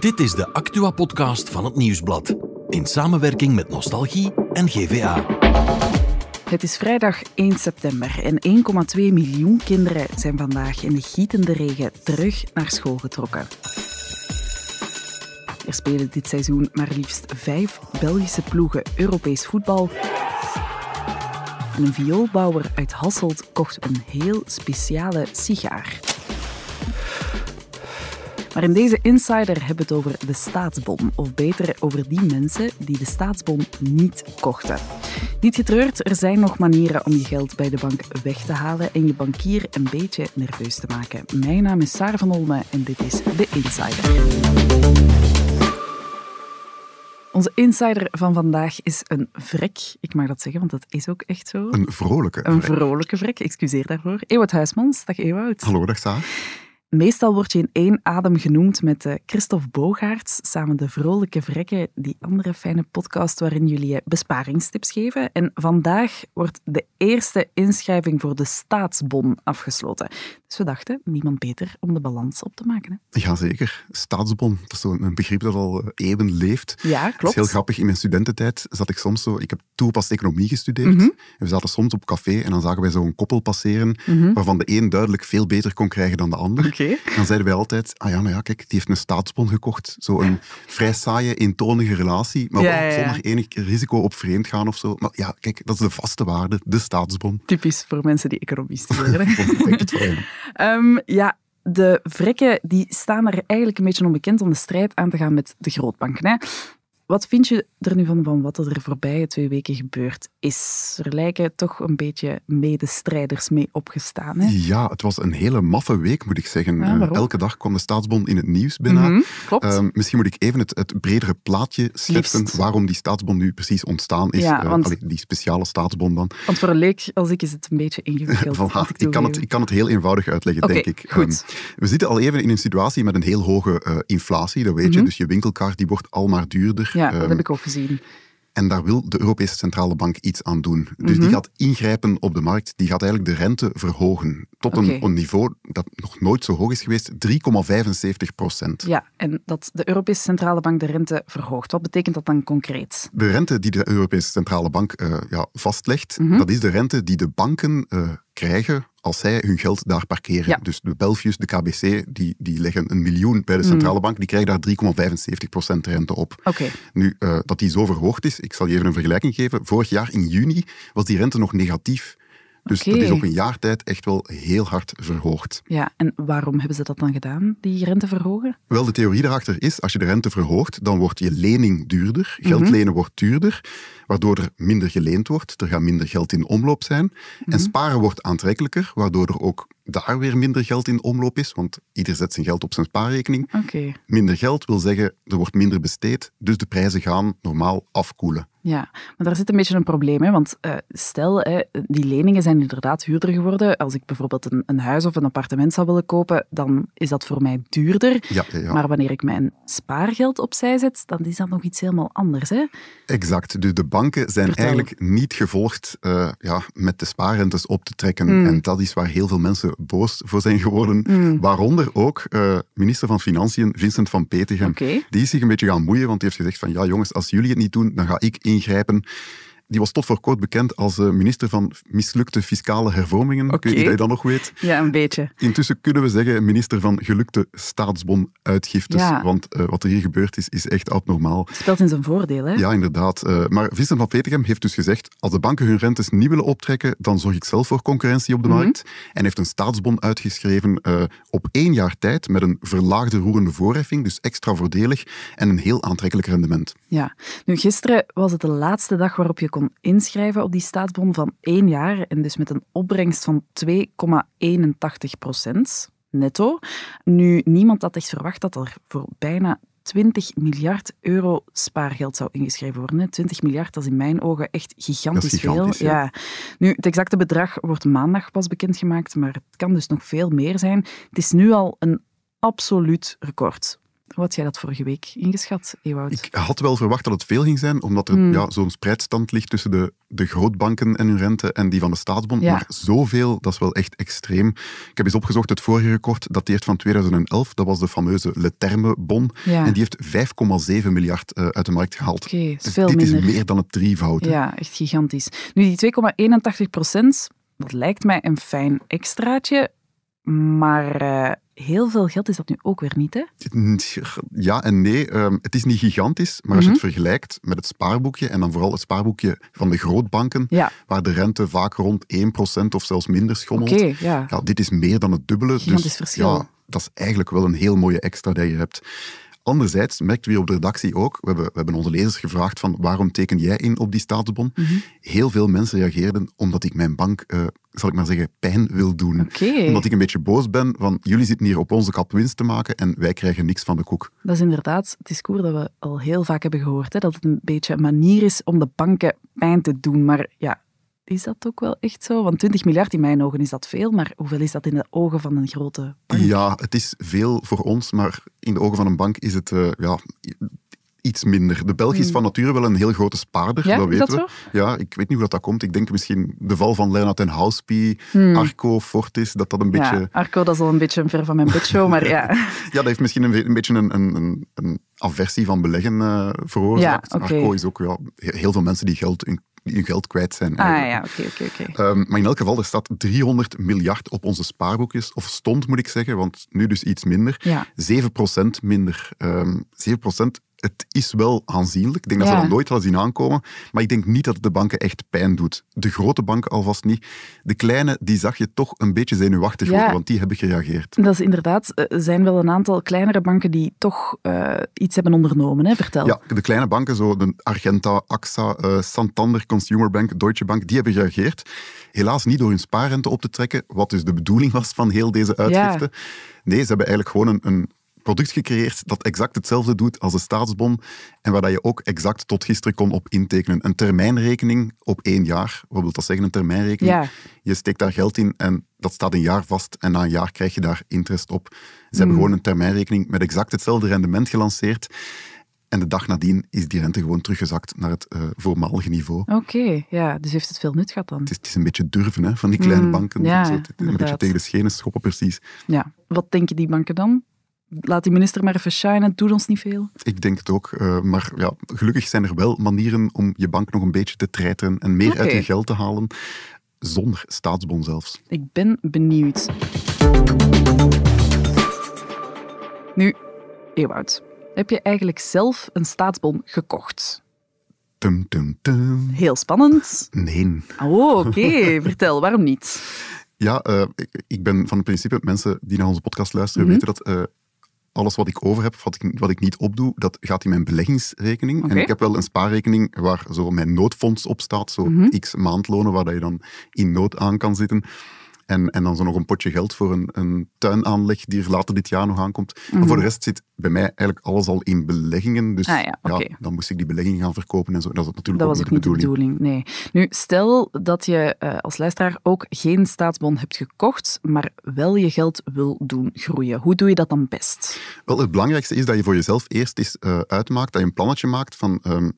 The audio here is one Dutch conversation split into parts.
Dit is de Actua-podcast van het Nieuwsblad. In samenwerking met Nostalgie en GVA. Het is vrijdag 1 september en 1,2 miljoen kinderen zijn vandaag in de gietende regen terug naar school getrokken. Er spelen dit seizoen maar liefst vijf Belgische ploegen Europees voetbal. En een vioolbouwer uit Hasselt kocht een heel speciale sigaar. Maar in deze Insider hebben we het over de staatsbon. Of beter, over die mensen die de staatsbon niet kochten. Niet getreurd, er zijn nog manieren om je geld bij de bank weg te halen en je bankier een beetje nerveus te maken. Mijn naam is Sarah van Olme en dit is de Insider. Onze insider van vandaag is een vrek. Ik mag dat zeggen, want dat is ook echt zo. Een vrolijke. Een vrolijke vrek, excuseer daarvoor. Ewout Huismans, dag Ewout. Hallo, dag Sa. Meestal word je in één adem genoemd met eh, Christophe Bogaerts, samen de Vrolijke Vrekken, die andere fijne podcast waarin jullie eh, besparingstips geven. En vandaag wordt de eerste inschrijving voor de staatsbon afgesloten. Dus we dachten, niemand beter om de balans op te maken. Hè? Jazeker. Staatsbon, dat is zo'n begrip dat al eh, eeuwen leeft. Ja, Dat is klopt. heel grappig. In mijn studententijd zat ik soms zo... Ik heb toegepast economie gestudeerd. Mhm. En we zaten soms op café en dan zagen wij zo'n koppel passeren Mhm. waarvan de een duidelijk veel beter kon krijgen dan de ander. Dan zeiden wij altijd, ah ja, maar ja, kijk, die heeft een staatsbon gekocht. Zo'n vrij saaie, eentonige relatie, maar Ja, ja, zonder enig risico op vreemd gaan of zo. Maar ja, kijk, dat is de vaste waarde, de staatsbon. Typisch voor mensen die economie studeren. Ehm, ja, de vrekken die staan er eigenlijk een beetje onbekend om de strijd aan te gaan met de grootbanken. Hè. Wat vind je er nu van, van wat er de voorbije twee weken gebeurd is? Er lijken toch een beetje medestrijders mee opgestaan. Hè? Ja, het was een hele maffe week, moet ik zeggen. Ja, Eh, elke dag kwam de staatsbon in het nieuws bijna. Mhm, klopt. Ehm, misschien moet ik even het, het bredere plaatje schetsen Liefst. waarom die staatsbon nu precies ontstaan is. Ja, Eh, want- allee, die speciale staatsbon dan. Want voor een leek als ik is het een beetje ingewikkeld. Voilà, ik, ik, kan het, ik kan het heel eenvoudig uitleggen, denk ik. goed. Ehm, we zitten al even in een situatie met een heel hoge eh, inflatie, dat weet je. Mhm. Dus je winkelkaart die wordt al maar duurder. Ja, dat Ehm, heb ik ook gezien. En daar wil de Europese Centrale Bank iets aan doen. Dus Mhm. die gaat ingrijpen op de markt. Die gaat eigenlijk de rente verhogen. Tot een niveau dat nog nooit zo hoog is geweest. 3,75 procent. Ja, en dat de Europese Centrale Bank de rente verhoogt. Wat betekent dat dan concreet? De rente die de Europese Centrale Bank eh, ja, vastlegt, Mhm. dat is de rente die de banken eh, krijgen als zij hun geld daar parkeren. Ja. Dus de Belfius, de KBC, die, die leggen een miljoen bij de. Centrale Bank, die krijgen daar 3,75% rente op. Oké, Nu, eh, dat die zo verhoogd is, ik zal je even een vergelijking geven. Vorig jaar in juni was die rente nog negatief. Dus dat is op een jaar tijd echt wel heel hard verhoogd. ja. En waarom hebben ze dat dan gedaan, die rente verhogen? Wel, de theorie daarachter is, als je de rente verhoogt, dan wordt je lening duurder. Geld Mhm. lenen wordt duurder, waardoor er minder geleend wordt. Er gaat minder geld in omloop zijn. Mhm. En sparen wordt aantrekkelijker, waardoor er ook daar weer minder geld in omloop is. Want ieder zet zijn geld op zijn spaarrekening. Minder geld wil zeggen, er wordt minder besteed, dus de prijzen gaan normaal afkoelen. Ja, maar daar zit een beetje een probleem. Hè? Want eh, stel, hè, die leningen zijn inderdaad duurder geworden. Als ik bijvoorbeeld een, een huis of een appartement zou willen kopen, dan is dat voor mij duurder. Ja, ja. Maar wanneer ik mijn spaargeld opzij zet, dan is dat nog iets helemaal anders. Hè? Exact. Dus de banken zijn Vertel. eigenlijk niet gevolgd eh, ja, met de spaarrentes op te trekken. Mm. En dat is waar heel veel mensen boos voor zijn geworden. Mm. Waaronder ook eh, minister van Financiën, Vincent van Petegem. Die is zich een beetje gaan moeien, want die heeft gezegd van ja jongens, als jullie het niet doen, dan ga ik ingrijpen. Die was tot voor kort bekend als eh, minister van mislukte fiscale hervormingen. Ik Oké. weet niet dat je dat nog weet. Ja, een beetje. Intussen kunnen we zeggen minister van gelukte staatsbonuitgiftes. Ja. Want eh, wat er hier gebeurd is, is echt abnormaal. Het speelt in zijn voordeel. Hè? Ja, inderdaad. Eh, maar Vincent van Petegem heeft dus gezegd, als de banken hun rentes niet willen optrekken, dan zorg ik zelf voor concurrentie op de Mhm. markt. En heeft een staatsbon uitgeschreven op één jaar tijd met een verlaagde roerende voorheffing, dus extra voordelig en een heel aantrekkelijk rendement. Ja. Nu, gisteren was het de laatste dag waarop je kon inschrijven op die staatsbon van één jaar. En dus met een opbrengst van 2,81 procent netto. Nu, niemand had echt verwacht dat er voor bijna 20 miljard euro spaargeld zou ingeschreven worden. hè. 20 miljard, dat is in mijn ogen echt gigantisch, veel. ja. Nu, het exacte bedrag wordt maandag pas bekendgemaakt, maar het kan dus nog veel meer zijn. Het is nu al een absoluut record. Hoe had jij dat vorige week ingeschat, Ewout? Ik had wel verwacht dat het veel ging zijn, omdat er Hmm. ja, zo'n spreidstand ligt tussen de, de grootbanken en hun rente en die van de staatsbond. Ja. Maar zoveel, dat is wel echt extreem. Ik heb eens opgezocht, het vorige record dateert van 2011. Dat was de fameuze Le Terme-bon. Ja. En die heeft 5,7 miljard eh, uit de markt gehaald. Oké, is Dus veel dit minder. is meer dan het drievoud. Ja, echt gigantisch. Nu, die 2,81 procent, dat lijkt mij een fijn extraatje. Maar eh, heel veel geld is dat nu ook weer niet, hè? Ja en nee. Ehm, het is niet gigantisch, maar als Mhm. je het vergelijkt met het spaarboekje, en dan vooral het spaarboekje van de grootbanken, Ja, waar de rente vaak rond 1% of zelfs minder schommelt, ja. ja, dit is meer dan het dubbele. Gigantisch dus verschil. ja, dat is eigenlijk wel een heel mooie extra die je hebt. Anderzijds merkten we op de redactie ook, we hebben, we hebben onze lezers gevraagd van waarom teken jij in op die staatsbon? Mhm. Heel veel mensen reageerden omdat ik mijn bank, eh, zal ik maar zeggen, pijn wil doen. Omdat ik een beetje boos ben van jullie zitten hier op onze kap winst te maken en wij krijgen niks van de koek. dat is inderdaad het discours dat we al heel vaak hebben gehoord. Hè? Dat het een beetje een manier is om de banken pijn te doen. Maar ja, is dat ook wel echt zo? Want 20 miljard in mijn ogen is dat veel, maar hoeveel is dat in de ogen van een grote bank? Ja, het is veel voor ons, maar in de ogen van een bank is het eh, ja, iets minder. De Belg is van nature wel een heel grote spaarder, Hmm. Ja, dat is weten dat we. Ja, ik weet niet hoe dat, komt. Ik denk misschien de val van Lennart en Houspie, Arco, Fortis, dat dat een beetje... Hmm. Ja, Arco, dat is al een beetje een ver van mijn bedshow, maar ja. Ja, dat heeft misschien een, een beetje een, een, een, een aversie van beleggen eh, veroorzaakt. Ja. Arco is ook ja, he- heel veel mensen die, geld, hun, hun geld kwijt zijn. Ah ja, oké, oké, oké. Ehm, maar in elk geval, er staat 300 miljard op onze spaarboekjes. Of stond, moet ik zeggen, want nu dus iets minder. Ja. 7% minder. Ehm 7%, het is wel aanzienlijk. Ik denk dat Ja. ze dat nooit hadden zien aankomen. Maar ik denk niet dat het de banken echt pijn doet. De grote banken alvast niet. De kleine, die zag je toch een beetje zenuwachtig Ja. worden, want die hebben gereageerd. Dat is inderdaad, eh, er zijn wel een aantal kleinere banken die toch eh, iets hebben ondernomen, hè? vertel. Ja, de kleine banken, zo de Argenta, AXA, eh, Santander, Consumer Bank, Deutsche Bank, die hebben gereageerd. Helaas niet door hun spaarrente op te trekken, wat dus de bedoeling was van heel deze uitgifte. Nee, ze hebben eigenlijk gewoon een, een product gecreëerd dat exact hetzelfde doet als de staatsbon en waar dat je ook exact tot gisteren kon op intekenen. Een termijnrekening op één jaar. Wat wil dat zeggen, een termijnrekening? Ja. Je steekt daar geld in en dat staat een jaar vast en na een jaar krijg je daar interest op. Ze hebben gewoon een termijnrekening met exact hetzelfde rendement gelanceerd. En de dag nadien is die rente gewoon teruggezakt naar het eh, voormalige niveau. Oké, ja, dus heeft het veel nut gehad dan? Het is, het is een beetje durven hè, van die kleine Mm, banken. ja, Zo, een beetje tegen de schenen schoppen, precies. Ja. Wat denken die banken dan? Laat die minister maar even shinen, het doet ons niet veel. Ik denk het ook. eh, maar ja, gelukkig zijn er wel manieren om je bank nog een beetje te treiteren en meer uit je geld te halen. Zonder staatsbon zelfs. Ik ben benieuwd. Nu, Ewout, heb je eigenlijk zelf een staatsbon gekocht? Tum, tum, tum. Heel spannend. Nee. Oh, oké. Vertel, waarom niet? Ja, eh, ik, ik ben van het principe, mensen die naar onze podcast luisteren, Mhm. weten dat eh, alles wat ik over heb, wat ik, wat ik niet opdoe, dat gaat in mijn beleggingsrekening. En ik heb wel een spaarrekening waar zo mijn noodfonds op staat, zo Mhm. x maandlonen, waar dat je dan in nood aan kan zitten. En, en dan zo nog een potje geld voor een, een tuinaanleg die er later dit jaar nog aankomt. Maar voor de rest zit bij mij eigenlijk alles al in beleggingen. Dus Mhm. Ah ja, dan moest ik die belegging gaan verkopen en zo. Dat is natuurlijk Dat ook was ook niet niet de bedoeling, nee. Nu, stel dat je eh, als luisteraar ook geen staatsbon hebt gekocht, maar wel je geld wil doen groeien. Hoe doe je dat dan best? Wel, het belangrijkste is dat je voor jezelf eerst eens eh, uitmaakt, dat je een plannetje maakt van ehm,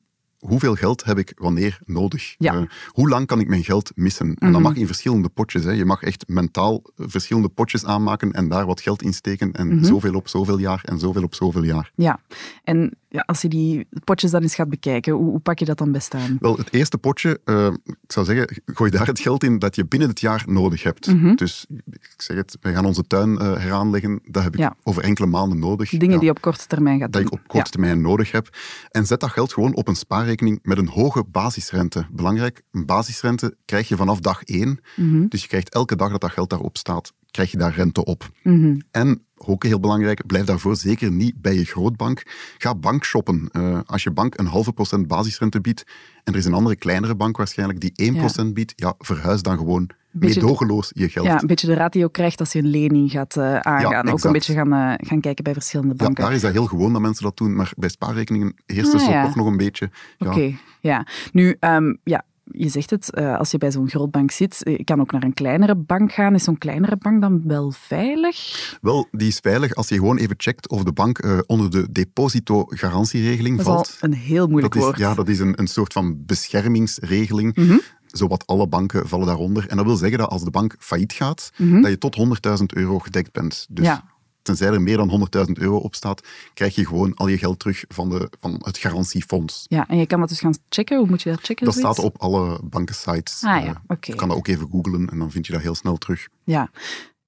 hoeveel geld heb ik wanneer nodig? Ja. Eh, hoe lang kan ik mijn geld missen? En dat Mhm. mag in verschillende potjes. Hè. Je mag echt mentaal eh, verschillende potjes aanmaken en daar wat geld in steken en Mhm. zoveel op zoveel jaar en zoveel op zoveel jaar. Ja, en ja, als je die potjes dan eens gaat bekijken, hoe, hoe pak je dat dan best aan? Wel, het eerste potje, eh, ik zou zeggen, gooi daar het geld in dat je binnen het jaar nodig hebt. Mhm. Dus ik zeg het, wij gaan onze tuin eh, heraanleggen. Dat heb ik Ja. over enkele maanden nodig. Dingen Ja. die je op korte termijn gaat dat doen. ik op korte termijn nodig heb. En zet dat geld gewoon op een spaarrekening met een hoge basisrente. Belangrijk, een basisrente krijg je vanaf dag één. Mhm, Dus je krijgt elke dag dat dat geld daarop staat, krijg je daar rente op. mhm. En ook heel belangrijk, blijf daarvoor zeker niet bij je grootbank. Ga bankshoppen. Eh, als je bank een halve procent basisrente biedt en er is een andere kleinere bank waarschijnlijk die 1% biedt, ja, verhuis dan gewoon Beetje- meedogenloos je geld. Ja, een beetje de ratio krijgt als je een lening gaat eh, aangaan. Ook een beetje gaan, eh, gaan kijken bij verschillende Ja, banken. daar is dat heel gewoon dat mensen dat doen, maar bij spaarrekeningen heerst er Ah, zo ja. toch nog een beetje... Ja, Oké, ja. Nu, ehm, ja, je zegt het, eh, als je bij zo'n groot bank zit, je kan ook naar een kleinere bank gaan. Is zo'n kleinere bank dan wel veilig? Wel, die is veilig als je gewoon even checkt of de bank uh, onder de depositogarantieregeling valt. Dat is een heel moeilijk dat woord. Is, ja, dat is een, een soort van beschermingsregeling. Mm Zowat alle banken vallen daaronder. En dat wil zeggen dat als de bank failliet gaat, mhm. dat je tot 100.000 euro gedekt bent. Dus ja tenzij er meer dan 100.000 euro op staat, krijg je gewoon al je geld terug van, de, van het garantiefonds. Ja, en je kan dat dus gaan checken. Hoe moet je dat checken? Dat staat op alle bankensites. Ah, ja. Eh, okay. Je kan dat ook even googlen en dan vind je dat heel snel terug. Ja.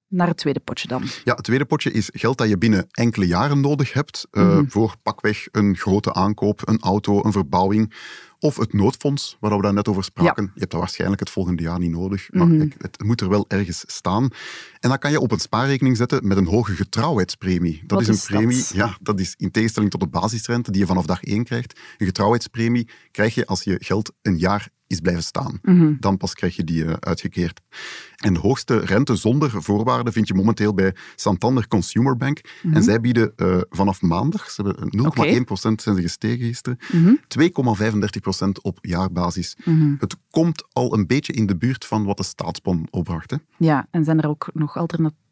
Naar het tweede potje dan. Ja, het tweede potje is geld dat je binnen enkele jaren nodig hebt uh, voor pakweg een grote aankoop, een auto, een verbouwing of het noodfonds, waar we daar net over spraken. Je hebt dat waarschijnlijk het volgende jaar niet nodig, maar mhm. het moet er wel ergens staan. En dan kan je op een spaarrekening zetten met een hoge getrouwheidspremie. Dat is een premie, ja, dat is in tegenstelling tot de basisrente die je vanaf dag één krijgt. Een getrouwheidspremie krijg je als je geld een jaar is blijven staan. Mhm. Dan pas krijg je die uh, uitgekeerd. En de hoogste rente zonder voorwaarden vind je momenteel bij Santander Consumer Bank. En mhm. zij bieden uh, vanaf maandag, ze hebben 0,1% zijn ze gestegen gisteren, mm 2,35% op jaarbasis. Mhm. Het komt al een beetje in de buurt van wat de staatsbon opbracht. Hè? Ja, en zijn er ook nog alternatieven?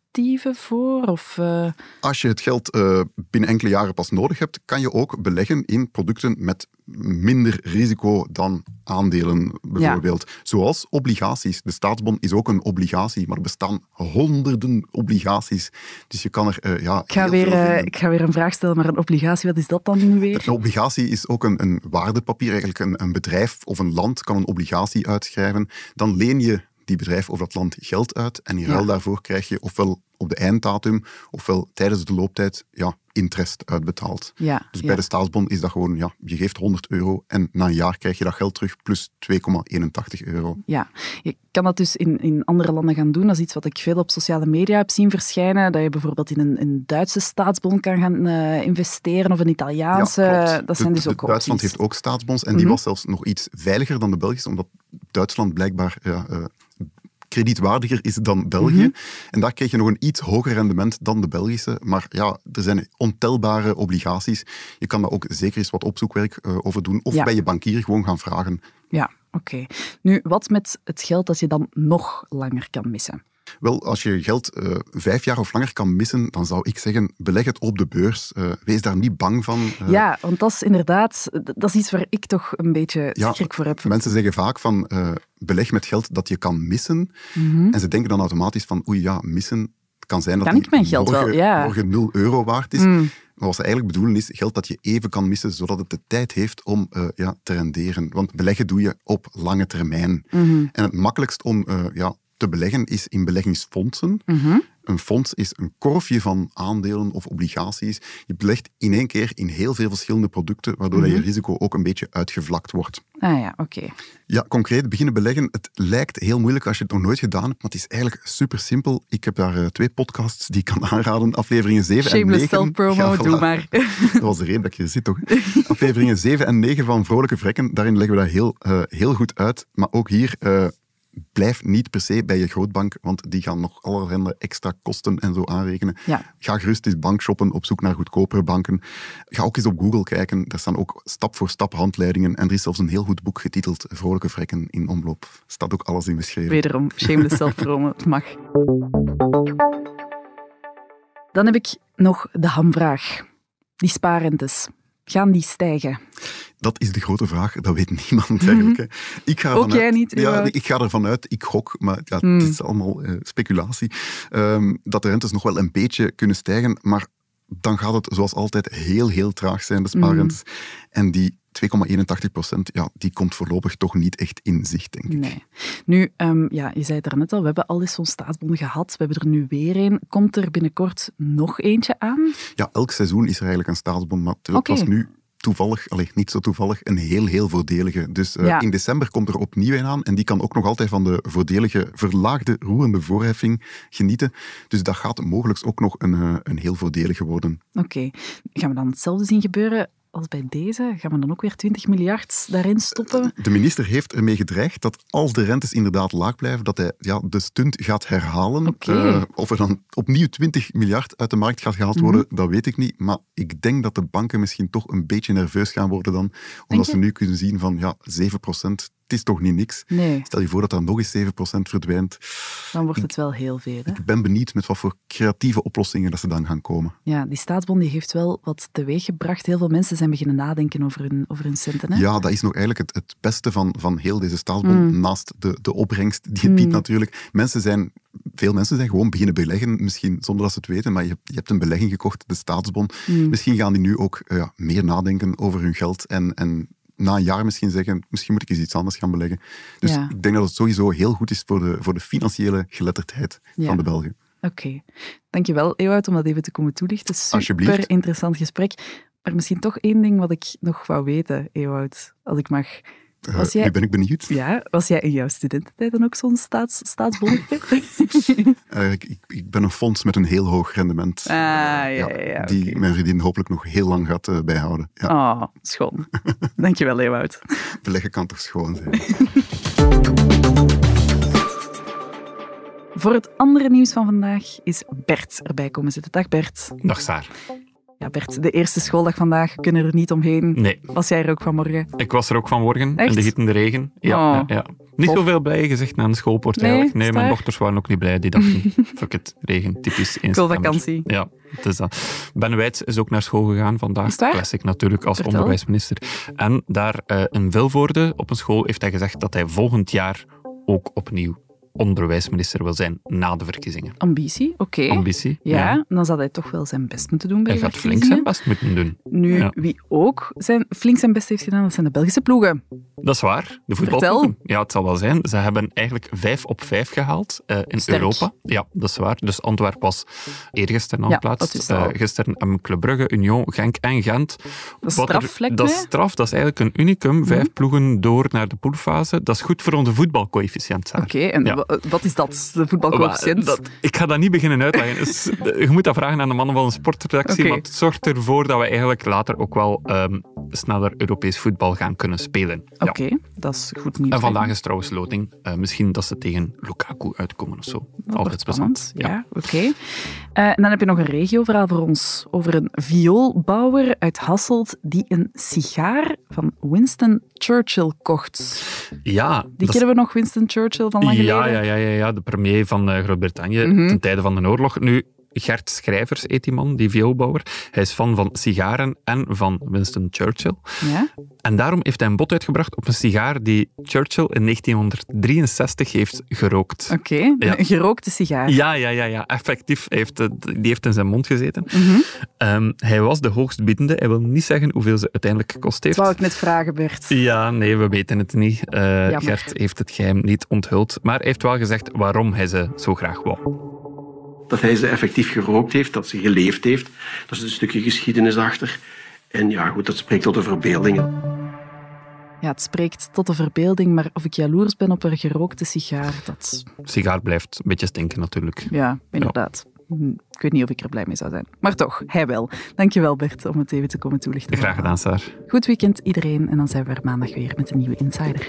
voor? Of, uh... Als je het geld uh, binnen enkele jaren pas nodig hebt, kan je ook beleggen in producten met minder risico dan aandelen, bijvoorbeeld. Zoals obligaties. De staatsbon is ook een obligatie, maar er bestaan honderden obligaties. Dus je kan er uh, ja, ik ga, weer, ik ga weer een vraag stellen, maar een obligatie, wat is dat dan nu weer? Een obligatie is ook een, een waardepapier. Eigenlijk een, een bedrijf of een land kan een obligatie uitschrijven. Dan leen je die bedrijf of dat land geld uit en in ruil daarvoor krijg je ofwel op de einddatum ofwel tijdens de looptijd ja, interest uitbetaald. Ja, dus bij de staatsbon is dat gewoon, ja, je geeft 100 euro en na een jaar krijg je dat geld terug plus 2,81 euro. Ja, je kan dat dus in, in andere landen gaan doen. Dat is iets wat ik veel op sociale media heb zien verschijnen. Dat je bijvoorbeeld in een, een Duitse staatsbon kan gaan uh, investeren of een Italiaanse. Ja, dat zijn dus ook Duitsland heeft ook staatsbons en die mhm. was zelfs nog iets veiliger dan de Belgische, omdat Duitsland blijkbaar ja, uh, kredietwaardiger is dan België. Mhm. En daar kreeg je nog een iets hoger rendement dan de Belgische. Maar ja, er zijn ontelbare obligaties. Je kan daar ook zeker eens wat opzoekwerk uh, over doen. Of bij je bankier gewoon gaan vragen. Ja, oké. Nu, wat met het geld dat je dan nog langer kan missen? Wel, als je geld uh, vijf jaar of langer kan missen, dan zou ik zeggen, beleg het op de beurs. Uh, wees daar niet bang van. Uh, ja, want dat is inderdaad, dat is iets waar ik toch een beetje schrik voor heb. Mensen zeggen vaak van, beleg met geld dat je kan missen. Mm En ze denken dan automatisch van, oei ja, missen kan zijn dat kan ik mijn geld morgen, wel, ja. morgen 0 euro waard is. Mm. Maar wat ze eigenlijk bedoelen is geld dat je even kan missen, zodat het de tijd heeft om uh, ja, te renderen. Want beleggen doe je op lange termijn. Mm -hmm. En het makkelijkst om uh, ja, te beleggen is in beleggingsfondsen. Mhm. Een fonds is een korfje van aandelen of obligaties. Je belegt in één keer in heel veel verschillende producten, waardoor mm je risico ook een beetje uitgevlakt wordt. Ah ja, oké. Ja, concreet beginnen beleggen. Het lijkt heel moeilijk als je het nog nooit gedaan hebt, maar het is eigenlijk super simpel. Ik heb daar uh, twee podcasts die ik kan aanraden. Afleveringen 7 en 9. self-promo, doe maar. Dat was de reden dat ik hier zit, toch? Afleveringen 7 en 9 van Vrolijke Vrekken, daarin leggen we dat heel, uh, heel goed uit. Maar ook hier... Uh, blijf niet per se bij je grootbank, want die gaan nog allerhande extra kosten en zo aanrekenen. Ja. Ga gerust eens bankshoppen op zoek naar goedkopere banken. Ga ook eens op Google kijken. Daar staan ook stap voor stap handleidingen. En er is zelfs een heel goed boek getiteld Vrolijke Vrekken in omloop. Staat ook alles in beschreven. Wederom, shameless self-promo. Het mag. Dan heb ik nog de hamvraag. Die spaarrentes. Gaan die stijgen? Dat is de grote vraag. Dat weet niemand eigenlijk. Mm Ik ga Ook jij niet? Ja, ik ga ervan uit, ik gok, maar ja, het hmm. is allemaal uh, speculatie, um, dat de rentes nog wel een beetje kunnen stijgen, maar dan gaat het zoals altijd heel, heel traag zijn, de spaarrentes. Mm. En die 2,81 procent, ja, die komt voorlopig toch niet echt in zicht, denk ik. Nee. Nu, um, ja, je zei het er net al, we hebben al eens zo'n staatsbon gehad. We hebben er nu weer een. Komt er binnenkort nog eentje aan? Ja, elk seizoen is er eigenlijk een staatsbon, maar het okay. was nu toevallig, alleen niet zo toevallig, een heel, heel voordelige. Dus uh, in december komt er opnieuw een aan en die kan ook nog altijd van de voordelige verlaagde roerende voorheffing genieten. Dus dat gaat mogelijk ook nog een, uh, een heel voordelige worden. Oké. Gaan we dan hetzelfde zien gebeuren als bij deze? Gaan we dan ook weer 20 miljard daarin stoppen? De minister heeft ermee gedreigd dat als de rentes inderdaad laag blijven, dat hij ja, de stunt gaat herhalen. Okay. Uh, of er dan opnieuw 20 miljard uit de markt gaat gehaald worden, mm dat weet ik niet. Maar ik denk dat de banken misschien toch een beetje nerveus gaan worden dan, omdat ze nu kunnen zien van ja, 7 procent, is toch niet niks? Nee. Stel je voor dat dat nog eens 7% verdwijnt. Dan wordt het wel heel veel. Hè? Ik ben benieuwd met wat voor creatieve oplossingen dat ze dan gaan komen. Ja, die staatsbond die heeft wel wat teweeggebracht. Heel veel mensen zijn beginnen nadenken over hun, over hun centen. Hè? Ja, dat is nog eigenlijk het, het beste van, van heel deze staatsbond, Mm. naast de, de opbrengst die het biedt Mm. natuurlijk. Mensen zijn, veel mensen zijn gewoon beginnen beleggen, misschien zonder dat ze het weten, maar je, hebt- je hebt een belegging gekocht, de staatsbond. Mm. Misschien gaan die nu ook eh, ja, meer nadenken over hun geld en, en na een jaar misschien zeggen, misschien moet ik eens iets anders gaan beleggen. Dus Ja. ik denk dat het sowieso heel goed is voor de, voor de financiële geletterdheid Ja. van de Belgen. Oké. Dankjewel, Ewout, om dat even te komen toelichten. Super interessant gesprek. Maar misschien toch één ding wat ik nog wou weten, Ewout, als ik mag. Eh, Was jij- Nu ben ik benieuwd. Ja, was jij in jouw studententijd dan ook zo'n staats, staatsbonnetje? Eh, ik, ben een fonds met een heel hoog rendement. Ah, ja, ja, ja, die mijn vriendin hopelijk nog heel lang gaat eh, bijhouden. Ja, Oh, schoon. Dankjewel, Ewout. beleggen kan toch schoon zijn. Voor het andere nieuws van vandaag is Bert erbij komen zitten. Dag Bert. Dag Saar. Ja, Bert, de eerste schooldag vandaag, we kunnen er niet omheen. Nee, Was jij er ook vanmorgen? ik was er ook vanmorgen Echt? in de gietende regen. Ja, Oh. ja, ja. Niet Tof. zoveel blij gezicht aan de schoolpoort Nee, eigenlijk. Nee, mijn dochters waren ook niet blij. Die dachten, fuck it, regen, typisch in september. vakantie. Ja, het is dat. Ben Wijts is ook naar school gegaan vandaag. Het? Classic natuurlijk, als Vertel. onderwijsminister. En daar eh, in Vilvoorde, op een school, heeft hij gezegd dat hij volgend jaar ook opnieuw onderwijsminister wil zijn na de verkiezingen. Ambitie, oké. Ambitie. Ja, dan zal hij toch wel zijn best moeten doen bij Hij de gaat flink zijn best moeten doen. Nu, Ja. wie ook zijn, flink zijn best heeft gedaan, dat zijn de Belgische ploegen. Dat is waar. De Vertel. voetbalploegen. Ja, het zal wel zijn. Ze hebben eigenlijk vijf op vijf gehaald eh, in Sterk. Europa. Ja, dat is waar. Dus Antwerpen was eergisteren al Ja. Eh, gisteren hebben Club Brugge, Union, Genk en Gent. Dat is er- straf, Dat is straf. Dat is eigenlijk een unicum. Vijf Mhm. ploegen door naar de poolfase. Dat is goed voor onze voetbalcoëfficiënt. Oké, en wat is dat, de voetbalcoëfficiënt? Dat- ik ga dat niet beginnen uitleggen. Dus, eh, je moet dat vragen aan de mannen van de sportredactie. Oké. Maar het zorgt ervoor dat we eigenlijk later ook wel ehm, sneller Europees voetbal gaan kunnen spelen. Ja. Oké, dat is goed nieuws. En vandaag is trouwens loting. Eh, misschien dat ze tegen Lukaku uitkomen of zo. Altijd spannend. plezant. Ja, oké. Eh, en dan heb je nog een regioverhaal voor ons over een vioolbouwer uit Hasselt die een sigaar van Winston Churchill kocht. Ja, Die kennen we nog, Winston Churchill van lang geleden? ja, ja, ja, ja, ja, de premier van eh, Groot-Brittannië Mhm. ten tijde van de oorlog. Nu, Gert Schrijvers heet die man, die vioolbouwer. Hij is fan van sigaren en van Winston Churchill. Ja? En daarom heeft hij een bod uitgebracht op een sigaar die Churchill in 1963 heeft gerookt. Oké, Ja. een gerookte sigaar. Ja, ja, ja, ja, effectief. Hij heeft, die heeft in zijn mond gezeten. Mhm. Ehm, hij was de hoogstbiedende. Hij wil niet zeggen hoeveel ze uiteindelijk gekost Dat heeft. wou ik net vragen, Bert. Ja, nee, we weten het niet. Eh. Gert heeft het geheim niet onthuld. Maar hij heeft wel gezegd waarom hij ze zo graag wou. Dat hij ze effectief gerookt heeft, dat ze geleefd heeft. Er is een stukje geschiedenis achter. En ja, goed, dat spreekt tot de verbeelding. Ja, het spreekt tot de verbeelding, maar of ik jaloers ben op een gerookte sigaar, dat... Sigaar blijft een beetje stinken natuurlijk. Ja, inderdaad. Hm, Ik weet niet of ik er blij mee zou zijn. Maar toch, hij wel. Dankjewel Bert om het even te komen toelichten. Graag gedaan, Saar. Goed weekend iedereen en dan zijn we er maandag weer met een nieuwe Insider.